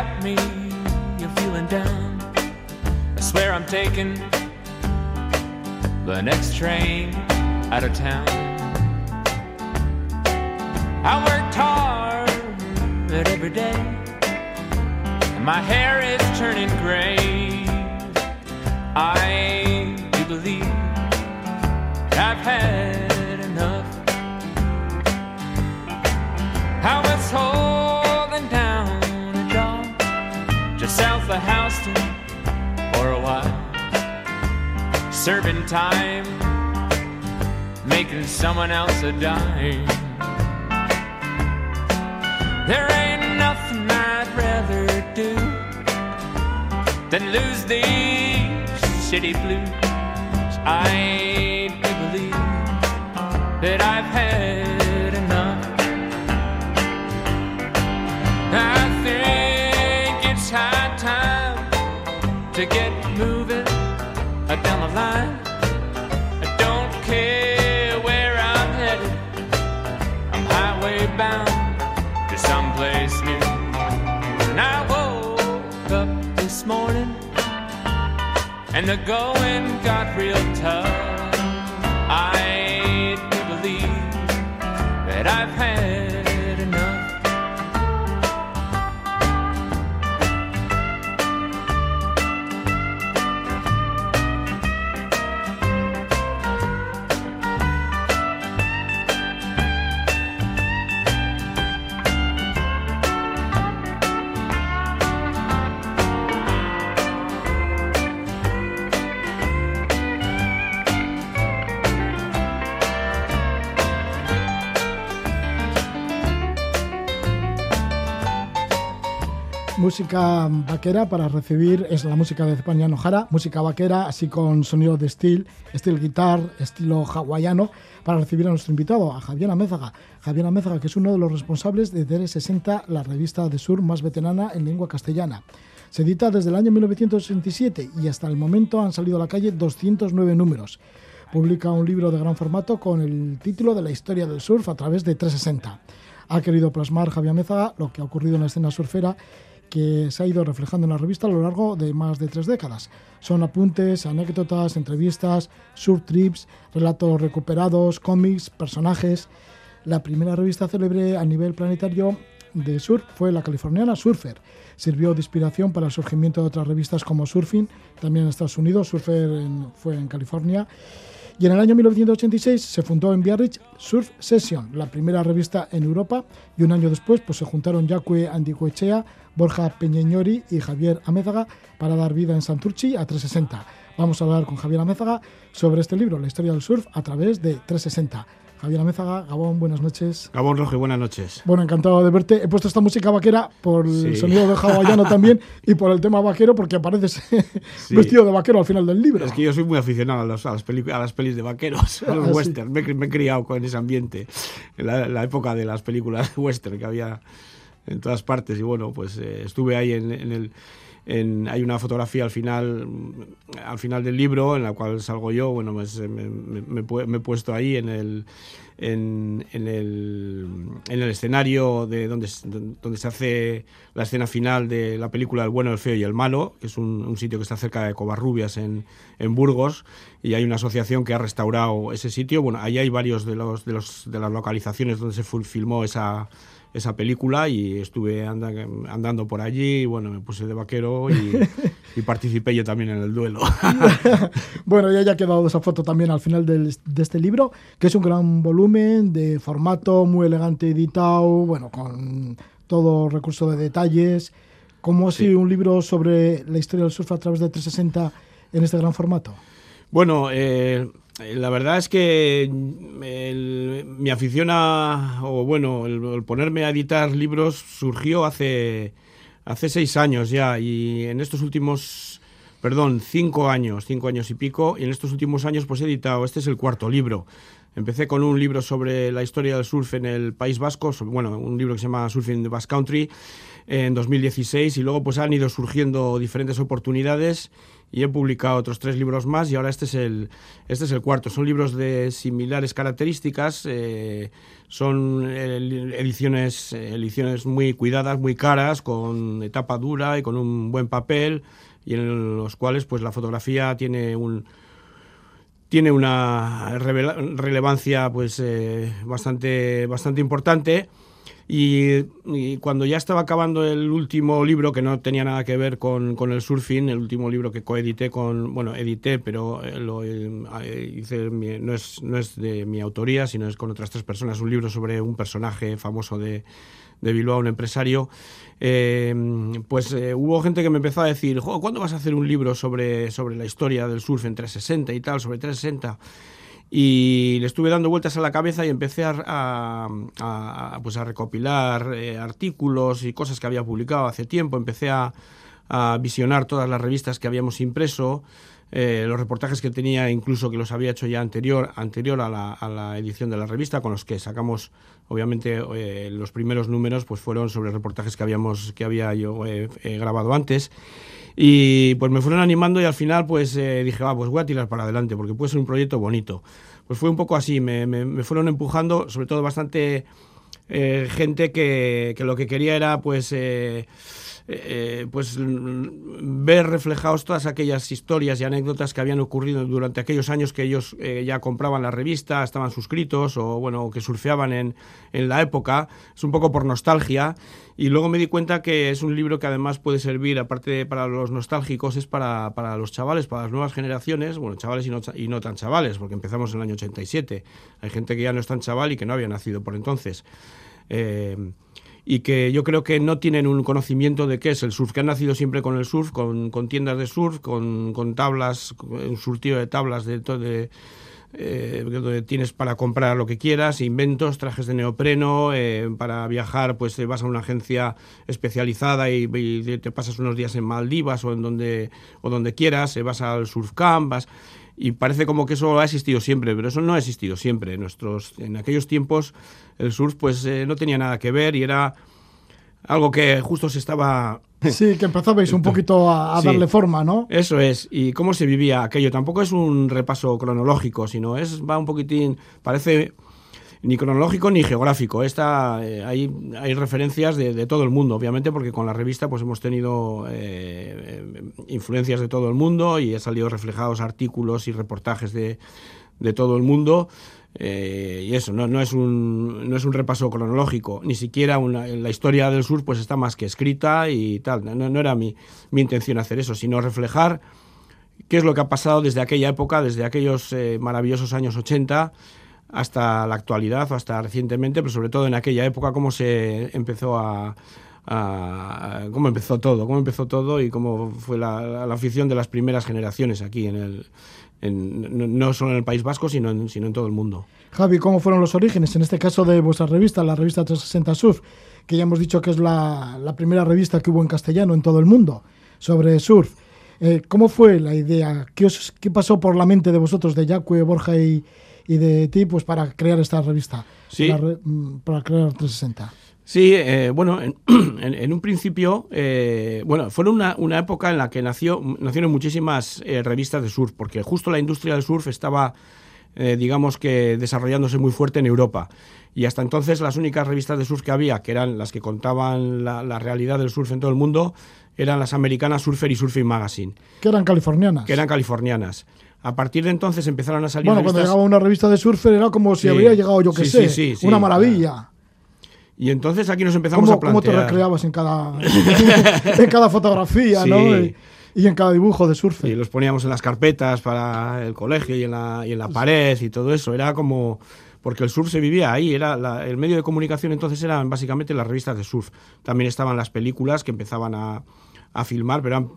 city's me, you're feeling down. I swear I'm taking the next train out of town. I worked hard every day, my hair is turning gray. I do believe I've had serving time, making someone else a dime. There ain't nothing I'd rather do than lose these city blues. I do believe that I've had enough. I think it's high time to get down the line. I don't care where I'm headed. I'm highway bound to someplace new. And I woke up this morning and the going got real tough. I do believe that I've had Música vaquera para recibir es la música de España Nojara, música vaquera, así con sonido de steel, steel guitar, estilo hawaiano, para recibir a nuestro invitado, a Javier Amézaga. Javier Amézaga, que es uno de los responsables de DR60, la revista de sur más veterana en lengua castellana. Se edita desde el año 1967 y hasta el momento han salido a la calle 209 números. Publica un libro de gran formato con el título de la historia del surf a través de 360. Ha querido plasmar Javier Amézaga lo que ha ocurrido en la escena surfera que se ha ido reflejando en la revista a lo largo de más de tres décadas. Son apuntes, anécdotas, entrevistas, surf trips, relatos recuperados, cómics, personajes. La primera revista célebre a nivel planetario de surf fue la californiana Surfer. Sirvió de inspiración para el surgimiento de otras revistas como Surfing, también en Estados Unidos, Surfer en- fue en California. Y en el año 1986 se fundó en Biarritz Surf Session, la primera revista en Europa, y un año después pues, se juntaron Yacue Andicoechea, Borja Peñeñori y Javier Amézaga para dar vida en Santurchi a 360. Vamos a hablar con Javier Amézaga sobre este libro, La historia del surf, a través de 360. Javier Amézaga, Gabón, buenas noches. Gabón Rojo, buenas noches. Bueno, encantado de verte. He puesto esta música vaquera por el sonido de hawaiano también y por el tema vaquero porque apareces Sí. vestido de vaquero al final del libro. Es que yo soy muy aficionado a, los- a las, peli- a las pelis de vaqueros, a los Ah, sí. western. Me, he cri- me he criado con ese ambiente, en la, la época de las películas western que había en todas partes. Y bueno, pues eh, estuve ahí en, en el. Hay una fotografía al final al final del libro en la cual salgo yo bueno pues eh, me, me- me he puesto ahí en el en, en el, en el escenario de donde, donde se hace la escena final de la película El bueno, el feo y el malo, que es un, sitio que está cerca de Covarrubias en, Burgos, y hay una asociación que ha restaurado ese sitio. Bueno, ahí hay varios de, los, de, los, de las localizaciones donde se fil- filmó esa, esa película y estuve anda- andando por allí, y bueno, me puse de vaquero y, y participé yo también en el duelo. Bueno, ya haya quedado esa foto también al final del- de este libro, que es un gran volumen de formato, muy elegante editado, bueno, con todo recurso de detalles. ¿Cómo ha sido un libro sobre la historia del surf a través de 360 en este gran formato? Bueno, eh, la verdad es que el- mi afición a, o bueno, el, el ponerme a editar libros surgió hace, hace seis años ya y en estos últimos, perdón, cinco años, cinco años y pico, y en estos últimos años pues he editado, este es el cuarto libro. Empecé con un libro sobre la historia del surf en el País Vasco, bueno, un libro que se llama Surfing in the Basque Country en 2016 y luego pues han ido surgiendo diferentes oportunidades y he publicado otros tres libros más y ahora este es el, este es el cuarto. Son libros de similares características, eh, son ediciones, ediciones muy cuidadas, muy caras, con etapa dura y con un buen papel y en los cuales pues la fotografía tiene un tiene una relevancia pues eh, bastante bastante importante. Y, cuando ya estaba acabando el último libro, que no tenía nada que ver con, con el surfing, el último libro que coedité con, bueno, edité, pero eh, eh, no es, no es de mi autoría, sino es con otras tres personas, un libro sobre un personaje famoso de, de Bilbao, un empresario, eh, pues hubo gente que me empezó a decir, ¿cuándo vas a hacer un libro sobre, sobre la historia del surf en 360 y tal, sobre 360? y le estuve dando vueltas a la cabeza y empecé a, pues a recopilar eh, artículos y cosas que había publicado hace tiempo, empecé a, visionar todas las revistas que habíamos impreso, eh, los reportajes que tenía, incluso que los había hecho ya anterior, anterior a, la, edición de la revista, con los que sacamos, obviamente, eh, los primeros números pues fueron sobre reportajes que, habíamos, que había yo grabado antes. Y pues me fueron animando y al final pues eh, dije, va, pues voy a tirar para adelante porque puede ser un proyecto bonito. Pues fue un poco así, me, me, fueron empujando, sobre todo bastante eh, gente que, que, lo que quería era pues... Eh, eh, pues ver reflejados todas aquellas historias y anécdotas que habían ocurrido durante aquellos años que ellos eh, ya compraban la revista, estaban suscritos o bueno, que surfeaban en, en la época. Es un poco por nostalgia. Y luego me di cuenta que es un libro que además puede servir, aparte para los nostálgicos, es para, para los chavales, para las nuevas generaciones, bueno, chavales y no, y no tan chavales, porque empezamos en el año 87. Hay gente que ya no es tan chaval y que no había nacido por entonces. Y que yo creo que no tienen un conocimiento de qué es el surf, que han nacido siempre con el surf, con, tiendas de surf, con, con, tablas, un surtido de tablas de, de eh, donde tienes para comprar lo que quieras, inventos, trajes de neopreno, eh, para viajar pues te vas a una agencia especializada y, te pasas unos días en Maldivas o en donde, o donde quieras, eh, vas al surf camp, vas y parece como que eso ha existido siempre, pero eso no ha existido siempre. En, nuestros, en aquellos tiempos el surf pues eh, no tenía nada que ver y era algo que justo se estaba... Sí, que empezabais un poquito a, darle forma, ¿no? Eso es. ¿Y cómo se vivía aquello? Tampoco es un repaso cronológico, sino es va un poquitín... Parece ni cronológico ni geográfico. Esta, eh, hay, hay referencias de, todo el mundo, obviamente, porque con la revista pues hemos tenido eh, eh, influencias de todo el mundo y han salido reflejados artículos y reportajes de, de todo el mundo. y eso, no, no, es un, no es un repaso cronológico, ni siquiera una, la historia del sur pues está más que escrita y tal. No, no era mi, mi intención hacer eso, sino reflejar qué es lo que ha pasado desde aquella época, desde aquellos maravillosos años 80 hasta la actualidad o hasta recientemente, pero sobre todo en aquella época cómo se empezó a, cómo empezó todo, cómo empezó todo y cómo fue la, afición de las primeras generaciones aquí en el no solo en el País Vasco, sino en, sino en todo el mundo. Javi, ¿cómo fueron los orígenes? En este caso de vuestra revista, la revista 360 Surf, que ya hemos dicho que es la, primera revista que hubo en castellano en todo el mundo sobre surf. Eh, ¿Cómo fue la idea? ¿Qué, os, ¿Qué pasó por la mente de vosotros, de Jacque, Borja y, y de ti pues para crear esta revista, sí. para, mm, crear 360. Sí, eh, bueno, en, un principio, eh, bueno, fue una, una, época en la que nació, nacieron muchísimas eh, revistas de surf, porque justo la industria del surf estaba, digamos que, desarrollándose muy fuerte en Europa. Y hasta entonces las únicas revistas de surf que había, que eran las que contaban la, la realidad del surf en todo el mundo, eran las americanas Surfer y Surfing Magazine. Que eran californianas. Que eran californianas. A partir de entonces empezaron a salir Bueno, cuando llegaba una revista de surfer era como si habría llegado, yo que sé, una maravilla. Y entonces aquí nos empezamos a plantear... ¿Cómo te recreabas en cada, en cada fotografía, ¿no? Y, en cada dibujo de surfer. Y los poníamos en las carpetas para el colegio y en la, y en la pared y todo eso. Era como... Porque el surf se vivía ahí, era el medio de comunicación entonces eran básicamente las revistas de surf. También estaban las películas que empezaban a, a filmar, pero eran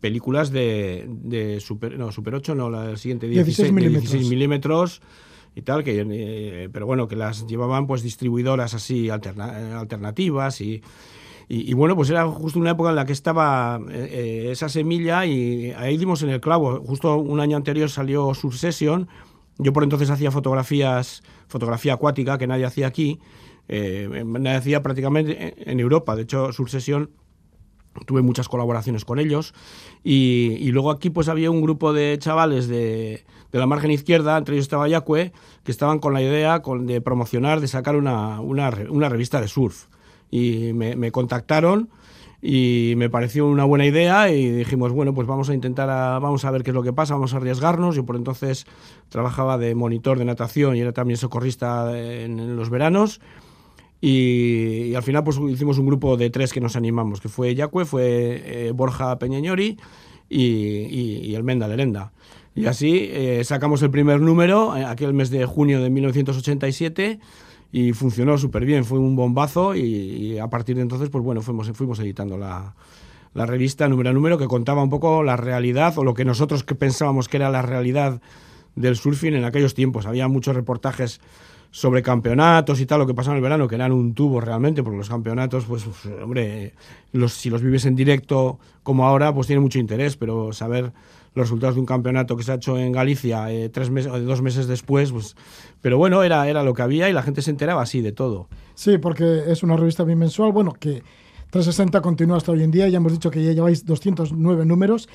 películas de, de super, no, super 8, no, la del siguiente 16, 16 milímetros y tal, que, eh, pero bueno, que las llevaban pues distribuidoras así alternativas y, y, bueno, pues era justo una época en la que estaba eh, eh, esa semilla y ahí dimos en el clavo. Justo un año anterior salió Succession Yo por entonces hacía fotografías, fotografía acuática que nadie hacía aquí, eh, nadie hacía prácticamente en Europa. De hecho, Succession tuve muchas colaboraciones con ellos. Y, luego aquí pues había un grupo de chavales de, de, la margen izquierda, entre ellos estaba Yacue, que estaban con la idea de promocionar, de sacar una, una, revista de surf. Y me, contactaron y me pareció una buena idea y dijimos, bueno, pues vamos a intentar, vamos a ver qué es lo que pasa, vamos a arriesgarnos. Yo por entonces trabajaba de monitor de natación y era también socorrista en los veranos y, y, al final pues hicimos un grupo de tres que nos animamos, que fue Yacue, fue eh, Borja Peñañori y, y, y el Menda Lerenda. Y así eh, sacamos el primer número, eh, aquel mes de junio de 1987, y funcionó súper bien, fue un bombazo, y, a partir de entonces, pues bueno, fuimos, fuimos editando la, la revista número a número, que contaba un poco la realidad, o lo que nosotros que pensábamos que era la realidad del surfing en aquellos tiempos. Había muchos reportajes sobre campeonatos y tal, lo que pasaba en el verano, que eran un tubo realmente, porque los campeonatos, pues, hombre, los, si los vives en directo como ahora, pues tiene mucho interés, pero saber los resultados de un campeonato que se ha hecho en Galicia eh, tres meses, dos meses después, pues, pero bueno, era, era lo que había y la gente se enteraba así de todo. Sí, porque es una revista bimensual, bueno, que 360 continúa hasta hoy en día, ya hemos dicho que ya lleváis 209 números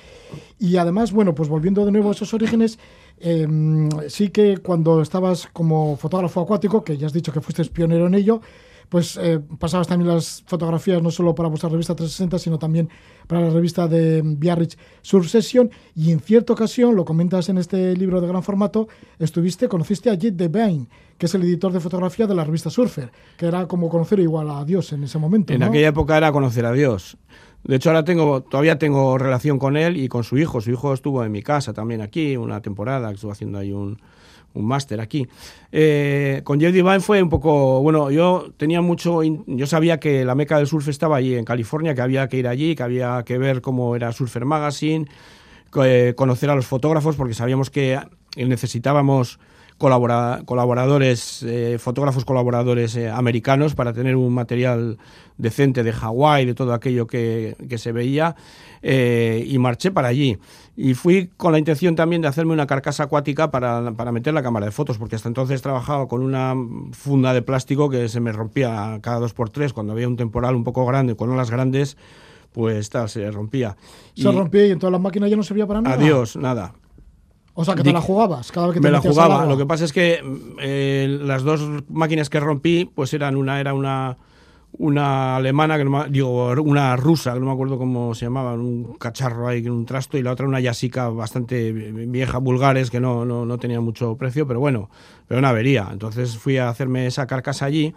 y además, bueno, pues volviendo de nuevo a esos orígenes, eh, sí que cuando estabas como fotógrafo acuático, que ya has dicho que fuiste pionero en ello, pues eh, pasabas también las fotografías no solo para vuestra revista 360, sino también para la revista de Biarritz Surf Session y en cierta ocasión, lo comentas en este libro de gran formato, estuviste, conociste a Jet Devine, que es el editor de fotografía de la revista Surfer, que era como conocer igual a Dios en ese momento. En ¿no? aquella época era conocer a Dios. De hecho, ahora tengo, todavía tengo relación con él y con su hijo. Su hijo estuvo en mi casa también aquí, una temporada, estuvo haciendo ahí un, un máster aquí. Eh, con Jeff Divine fue un poco, bueno, yo tenía mucho, yo sabía que la meca del surf estaba allí en California, que había que ir allí, que había que ver cómo era Surfer Magazine, eh, conocer a los fotógrafos, porque sabíamos que necesitábamos colabora colaboradores, eh, fotógrafos colaboradores eh, americanos para tener un material decente de Hawái, de todo aquello que, que se veía, eh, y marché para allí. Y fui con la intención también de hacerme una carcasa acuática para, para meter la cámara de fotos, porque hasta entonces trabajaba con una funda de plástico que se me rompía cada dos por tres, cuando había un temporal un poco grande, con olas grandes, pues tal, se rompía. Se y, rompía y entonces la máquina ya no servía para nada. Adiós, nada. O sea, que te la jugabas cada vez que te Me la jugaba. Lo que pasa es que eh, las dos máquinas que rompí, pues eran una era una una alemana, que no me, digo, una rusa, que no me acuerdo cómo se llamaba, un cacharro ahí, un trasto, y la otra una yasica bastante vieja, vulgares, que no, no, no tenía mucho precio, pero bueno, pero una avería. Entonces fui a hacerme esa carcasa allí,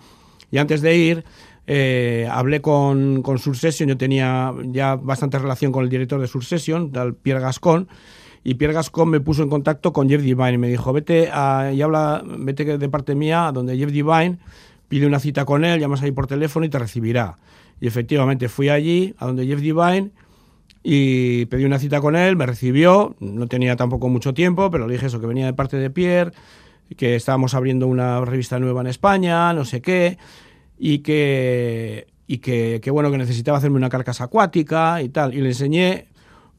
y antes de ir, eh, hablé con, con Succession, yo tenía ya bastante relación con el director de Succession, tal Pierre Gascon, y Pierre Gascon me puso en contacto con Jeff Divine y me dijo, vete a, y habla, vete de parte mía donde Jeff Divine, pide una cita con él, llamas ahí por teléfono y te recibirá. Y efectivamente fui allí, a donde Jeff Divine, y pedí una cita con él, me recibió, no tenía tampoco mucho tiempo, pero le dije eso, que venía de parte de Pierre, que estábamos abriendo una revista nueva en España, no sé qué, y que, y que, que bueno, que necesitaba hacerme una carcasa acuática y tal. Y le enseñé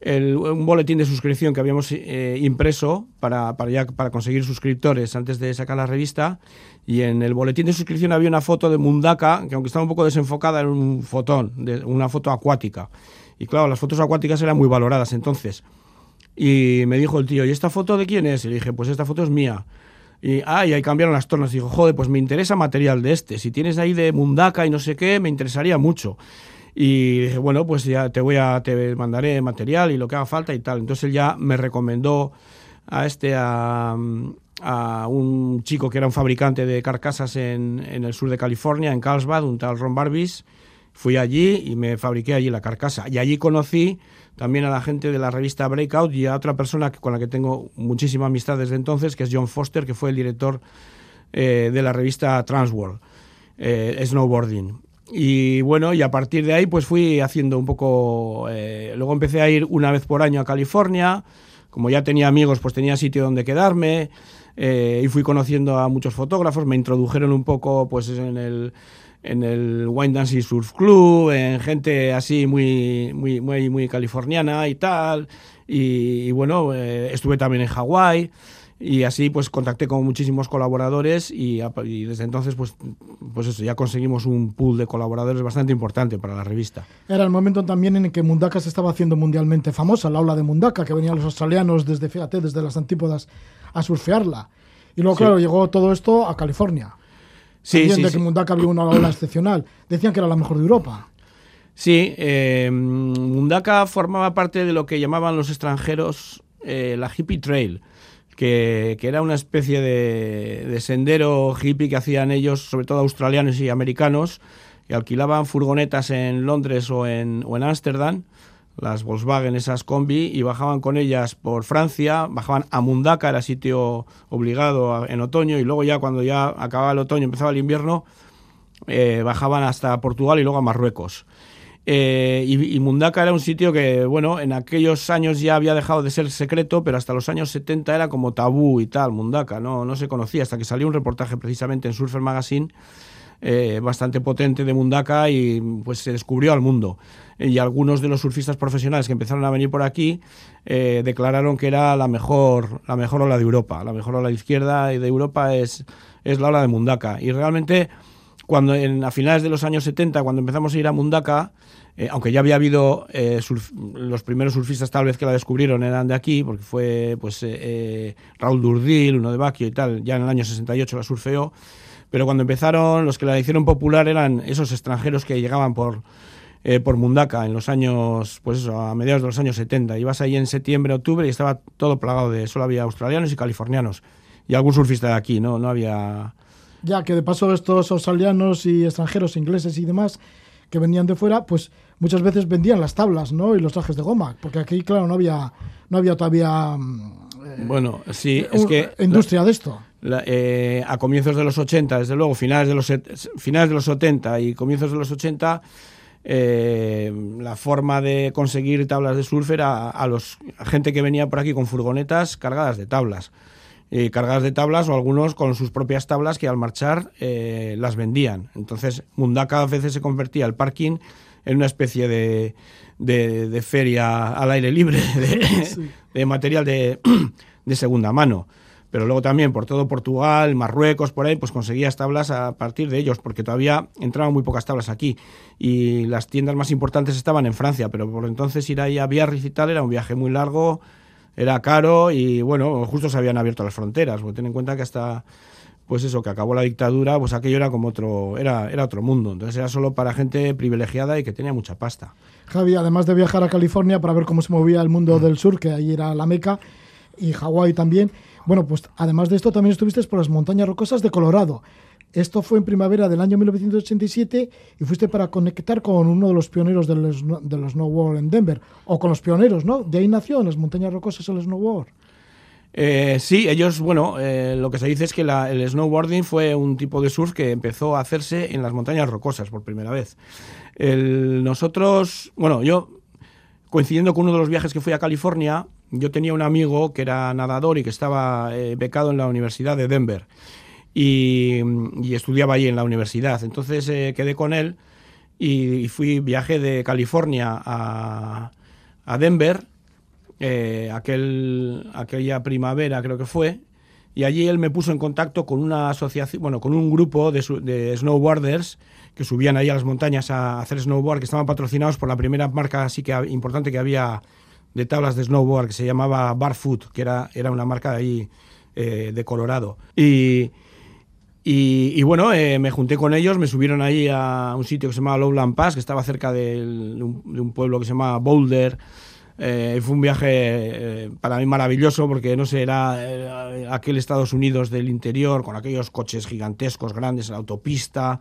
un boletín de suscripción que habíamos eh, impreso para, para, ya, para conseguir suscriptores antes de sacar la revista. Y en el boletín de suscripción había una foto de Mundaka, que aunque estaba un poco desenfocada, era un fotón, de, una foto acuática. Y claro, las fotos acuáticas eran muy valoradas entonces. Y me dijo el tío, ¿y esta foto de quién es? Y dije, pues esta foto es mía. Y, ah, y ahí cambiaron las tornas. Y dijo, joder, pues me interesa material de este. Si tienes ahí de Mundaka y no sé qué, me interesaría mucho. Y dije, bueno, pues ya te voy a, te mandaré material y lo que haga falta y tal. Entonces él ya me recomendó a este, a, un chico que era un fabricante de carcasas en, en, el sur de California, en Carlsbad, un tal Ron Barbis. Fui allí y me fabriqué allí la carcasa. Y allí conocí también a la gente de la revista Breakout y a otra persona con la que tengo muchísima amistad desde entonces, que es John Foster, que fue el director eh, de la revista Transworld, eh, Snowboarding. Y bueno, y a partir de ahí pues fui haciendo un poco... Eh, luego empecé a ir una vez por año a California, como ya tenía amigos pues tenía sitio donde quedarme eh, y fui conociendo a muchos fotógrafos, me introdujeron un poco pues en el, en el Wine Dancing Surf Club, en gente así muy, muy, muy, muy californiana y tal, y, y bueno, eh, estuve también en Hawái. Y así pues contacté con muchísimos colaboradores y, y, desde entonces pues, pues eso, ya conseguimos un pool de colaboradores bastante importante para la revista. Era el momento también en que Mundaka se estaba haciendo mundialmente famosa, la ola de Mundaka, que venían los australianos desde, fíjate, desde las antípodas a surfearla. Y luego, sí. claro, llegó todo esto a California. Sí, También sí, de sí. que Mundaka había una ola excepcional. Decían que era la mejor de Europa. Sí, eh, Mundaka formaba parte de lo que llamaban los extranjeros eh, la hippie trail, que, era una especie de, de, sendero hippie que hacían ellos, sobre todo australianos y americanos, que alquilaban furgonetas en Londres o en o en Ámsterdam, las Volkswagen, esas combi, y bajaban con ellas por Francia, bajaban a Mundaka, era sitio obligado en otoño, y luego ya cuando ya acababa el otoño, empezaba el invierno, eh, bajaban hasta Portugal y luego a Marruecos. Eh, y, y, Mundaka era un sitio que, bueno, en aquellos años ya había dejado de ser secreto, pero hasta los años 70 era como tabú y tal, Mundaka, no, no se conocía, hasta que salió un reportaje precisamente en Surfer Magazine eh, bastante potente de Mundaka y pues se descubrió al mundo. Y algunos de los surfistas profesionales que empezaron a venir por aquí eh, declararon que era la mejor, la mejor ola de Europa, la mejor ola de izquierda de Europa es, es la ola de Mundaka. Y realmente cuando en, a finales de los años 70, cuando empezamos a ir a Mundaka, eh, aunque ya había habido eh, surf, los primeros surfistas tal vez que la descubrieron eran de aquí, porque fue pues eh, Raúl Durdil, uno de Baquio y tal, ya en el año 68 la surfeó, pero cuando empezaron, los que la hicieron popular eran esos extranjeros que llegaban por, eh, por Mundaka en los años, pues eso, a mediados de los años 70. Ibas ahí en septiembre, octubre y estaba todo plagado de, solo había australianos y californianos. Y algún surfista de aquí, no, no había ya que de paso estos australianos y extranjeros, ingleses y demás, que venían de fuera, pues muchas veces vendían las tablas, ¿no? Y los trajes de goma, porque aquí, claro, no había, no había todavía... Eh, bueno, sí, es que... Industria la, de esto. La, eh, a comienzos de los 80, desde luego, finales de los, finales de los 70 y comienzos de los 80... Eh, la forma de conseguir tablas de surf era a, a los a gente que venía por aquí con furgonetas cargadas de tablas eh, cargadas de tablas o algunos con sus propias tablas que al marchar eh, las vendían. Entonces Mundaka a veces se convertía el parking en una especie de, de, de feria al aire libre de, sí. de material de, de, segunda mano. Pero luego también por todo Portugal, Marruecos, por ahí, pues conseguías tablas a partir de ellos, porque todavía entraban muy pocas tablas aquí. Y las tiendas más importantes estaban en Francia, pero por entonces ir ahí a Biarritz y tal era un viaje muy largo, era caro y bueno, justo se habían abierto las fronteras, porque ten en cuenta que hasta pues eso, que acabó la dictadura, pues aquello era como otro, era, era otro mundo, entonces era solo para gente privilegiada y que tenía mucha pasta. Javi, además de viajar a California para ver cómo se movía el mundo del sur, que ahí era la meca, y Hawái también, bueno, pues además de esto también estuviste por las montañas rocosas de Colorado. Esto fue en primavera del año 1987 y fuiste para conectar con uno de los pioneros del, del snowboard en Denver, o con los pioneros, ¿no? De ahí nació en las montañas rocosas el snowboard. Eh, sí, ellos, bueno, eh, lo que se dice es que el snowboarding fue un tipo de surf que empezó a hacerse en las montañas rocosas por primera vez. Nosotros, bueno, yo, coincidiendo con uno de los viajes que fui a California, yo tenía un amigo que era nadador y que estaba eh, becado en la Universidad de Denver y, estudiaba allí en la universidad. Entonces quedé con él y, y, fui viaje de California a Denver, eh, aquel, aquella primavera creo que fue, y allí él me puso en contacto con una asociación, bueno, con un grupo de, de snowboarders que subían ahí a las montañas a hacer snowboard, que estaban patrocinados por la primera marca así que importante que había de tablas de snowboard, que se llamaba Barfoot, que era, era una marca de eh, Colorado. Y bueno, eh, me junté con ellos, me subieron ahí a un sitio que se llamaba Lowland Pass, que estaba cerca de un, de un pueblo que se llamaba Boulder. Eh, fue un viaje eh, para mí maravilloso porque, no sé, era, era, aquel Estados Unidos del interior con aquellos coches gigantescos, grandes, en la autopista,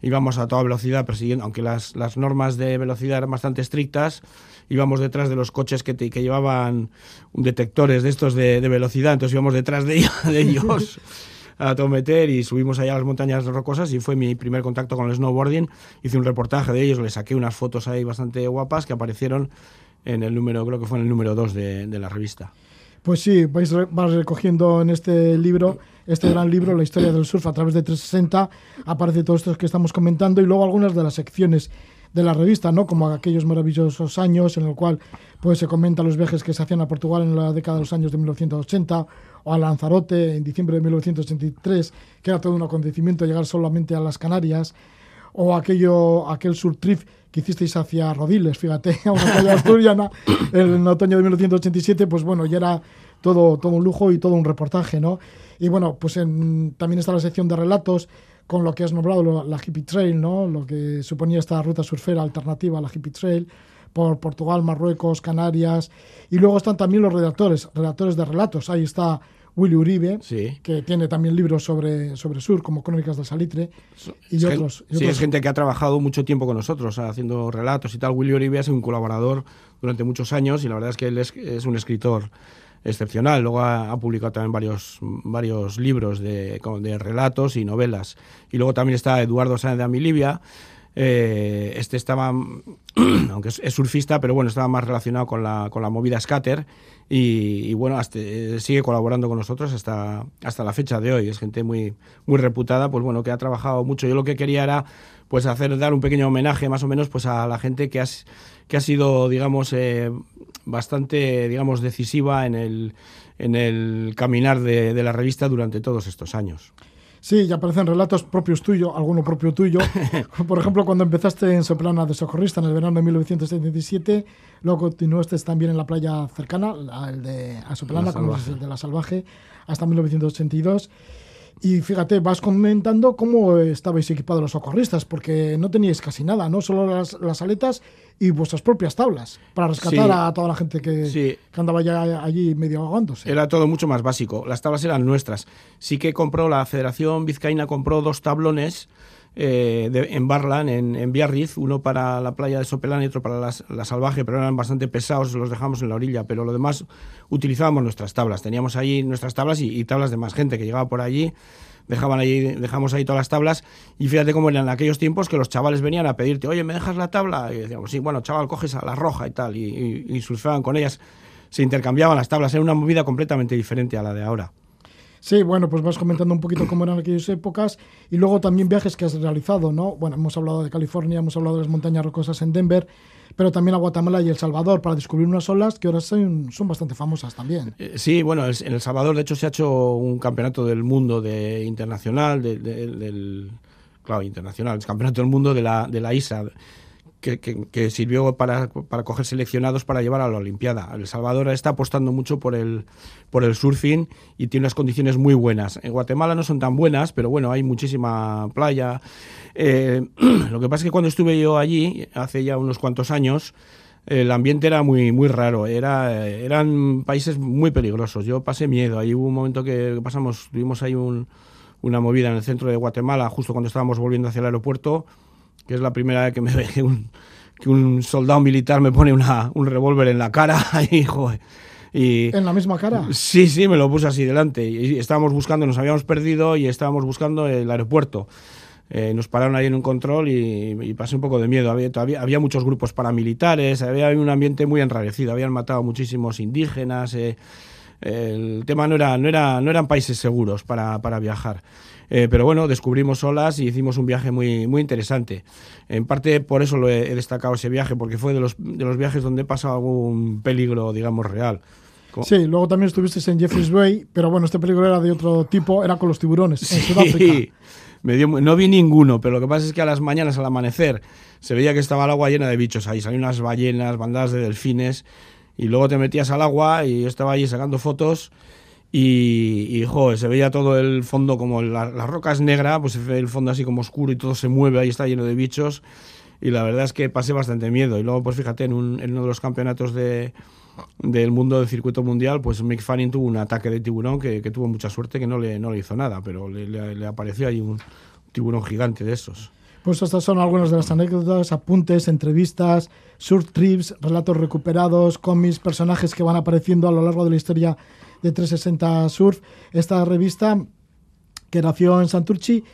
íbamos a toda velocidad persiguiendo, aunque las, las normas de velocidad eran bastante estrictas, íbamos detrás de los coches que, te, que llevaban detectores de estos de, de, velocidad, entonces íbamos detrás de, de ellos a tometer y subimos allá a las montañas rocosas y fue mi primer contacto con el snowboarding. Hice un reportaje de ellos, les saqué unas fotos ahí bastante guapas que aparecieron en el número, creo que fue en el número 2 de, de, la revista. Pues sí, vais, vas recogiendo en este libro, este gran libro, la historia del surf a través de 360, aparece todo esto que estamos comentando y luego algunas de las secciones de la revista, ¿no? Como aquellos maravillosos años en el cual pues se comentan los viajes que se hacían a Portugal en la década de los años de 1980 o a Lanzarote en diciembre de 1983, que era todo un acontecimiento llegar solamente a las Canarias, o aquello, aquel surtrip que hicisteis hacia Rodiles, fíjate, a una playa asturiana en otoño de 1987, pues bueno, ya era todo, todo un lujo y todo un reportaje, ¿no? Y bueno, pues en, también está la sección de relatos con lo que has nombrado la Hippie Trail, ¿no? Lo que suponía esta ruta surfera alternativa a la Hippie Trail por Portugal, Marruecos, Canarias. Y luego están también los redactores, redactores de relatos. Ahí está Willy Uribe, Sí. que tiene también libros sobre, sobre sur, como Crónicas del Salitre, y Es otros. y sí, es gente que ha trabajado mucho tiempo con nosotros, haciendo relatos y tal. Willy Oribe ha sido un colaborador durante muchos años y la verdad es que él es, es un escritor excepcional. Luego ha, ha publicado también varios, varios libros de, de relatos y novelas. Y luego también está Eduardo Sáenz de Amilibia. Eh, este estaba, aunque es, es surfista, pero bueno, estaba más relacionado con la, con la movida scatter y, bueno, hasta, eh, sigue colaborando con nosotros hasta, hasta la fecha de hoy. Es gente muy, muy reputada, pues bueno, que ha trabajado mucho. Yo lo que quería era pues hacer, dar un pequeño homenaje más o menos pues a la gente que, has, que ha sido, digamos, eh, bastante, digamos, decisiva en el, en el caminar de la revista durante todos estos años. Sí, y aparecen relatos propios tuyos, alguno propio tuyo. Por ejemplo, cuando empezaste en Soplana de socorrista en el verano de 1977, luego continuaste también en la playa cercana, el de a Soplana, La como es el de la Salvaje, hasta 1982. Y fíjate, vas comentando cómo estabais equipados los socorristas, porque no teníais casi nada, ¿no? Solo las, las aletas y vuestras propias tablas, para rescatar Sí. a toda la gente que, Sí. que andaba ya allí medio ahogándose. Era todo mucho más básico. Las tablas eran nuestras. Sí que compró la Federación Vizcaína compró dos tablones eh, de- en Barlan, en, Biarritz, uno para la playa de Sopelán y otro para la Salvaje, pero eran bastante pesados, los dejamos en la orilla, pero lo demás utilizábamos nuestras tablas. Teníamos ahí nuestras tablas y, tablas de más gente que llegaba por allí. Dejaban ahí, dejamos ahí todas las tablas y fíjate cómo eran aquellos tiempos que los chavales venían a pedirte, oye, ¿me dejas la tabla? Y decíamos, sí, bueno, chaval, coges a la roja y tal, y, y- y surfeaban con ellas se intercambiaban las tablas, era una movida completamente diferente a la de ahora. Sí, bueno, pues vas comentando un poquito cómo eran aquellas épocas y luego también viajes que has realizado, ¿no? Bueno, hemos hablado de California, hemos hablado de las montañas rocosas en Denver, pero también a Guatemala y El Salvador para descubrir unas olas que ahora son, son bastante famosas también. Eh, Sí, bueno, en El Salvador de hecho se ha hecho un campeonato del mundo de internacional, de- de- del, claro, internacional, el campeonato del mundo de la, de la ISA, que, sirvió para, para coger seleccionados para llevar a la Olimpiada. El Salvador está apostando mucho por el, por el surfing y tiene unas condiciones muy buenas. En Guatemala no son tan buenas, pero bueno, hay muchísima playa. Eh, lo que pasa es que cuando estuve yo allí, hace ya unos cuantos años, el ambiente era muy muy raro, era, eran países muy peligrosos. Yo pasé miedo. Ahí hubo un momento que pasamos, tuvimos ahí un- una movida en el centro de Guatemala, justo cuando estábamos volviendo hacia el aeropuerto, que es la primera vez que me ve que un, que un soldado militar me pone una, un revólver en la cara y, joder, y En la misma cara. Sí, sí, me lo puse así delante. Y estábamos buscando, nos habíamos perdido y estábamos buscando el aeropuerto. Eh, nos pararon ahí en un control y, y pasé un poco de miedo. Había, todavía, había muchos grupos paramilitares, había un ambiente muy enrarecido. Habían matado muchísimos indígenas. eh, el tema no, era, no, era, no eran países seguros para, para viajar. Eh, pero bueno, descubrimos olas y hicimos un viaje muy, muy interesante. En parte por eso lo he, he destacado ese viaje, porque fue de los, de los viajes donde he pasado algún peligro, digamos, real. Sí, luego también estuviste en Jeffreys Bay, pero bueno, este peligro era de otro tipo, era con los tiburones, en Sudáfrica. Me dio, no vi ninguno, pero lo que pasa es que a las mañanas, al amanecer, se veía que estaba el agua llena de bichos ahí. Salían unas ballenas, bandadas de delfines, y luego te metías al agua y yo estaba allí sacando fotos. Y, y, joder, se veía todo el fondo como la, roca es negra, pues se ve el fondo así como oscuro y todo se mueve, ahí está lleno de bichos. Y la verdad es que pasé bastante miedo. Y luego, pues fíjate, en, en uno de los campeonatos de, del mundo del circuito mundial, pues Mick Fanning tuvo un ataque de tiburón que, tuvo mucha suerte, que no le, no le hizo nada, pero le, le- le apareció ahí un tiburón gigante de esos. Pues estas son algunas de las anécdotas, apuntes, entrevistas, surf trips, relatos recuperados, cómics, personajes que van apareciendo a lo largo de la historia de 360 Surf. Esta revista que nació en Santurchi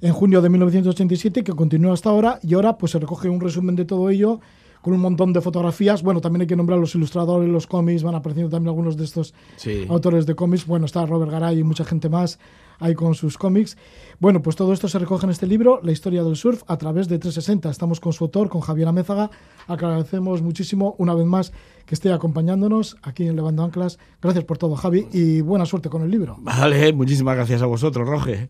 en junio de 1987 que continúa hasta ahora y ahora pues se recoge un resumen de todo ello con un montón de fotografías. Bueno, también hay que nombrar los ilustradores, los cómics, van apareciendo también algunos de estos Sí. autores de cómics. Bueno, está Robert Garay y mucha gente más ahí con sus cómics. Bueno, pues todo esto se recoge en este libro, La historia del surf, a través de 360. Estamos con su autor, con Javier Amézaga. Agradecemos muchísimo una vez más que esté acompañándonos aquí en Levando Anclas. Gracias por todo, Javi, y buena suerte con el libro. Vale, muchísimas gracias a vosotros, Roge.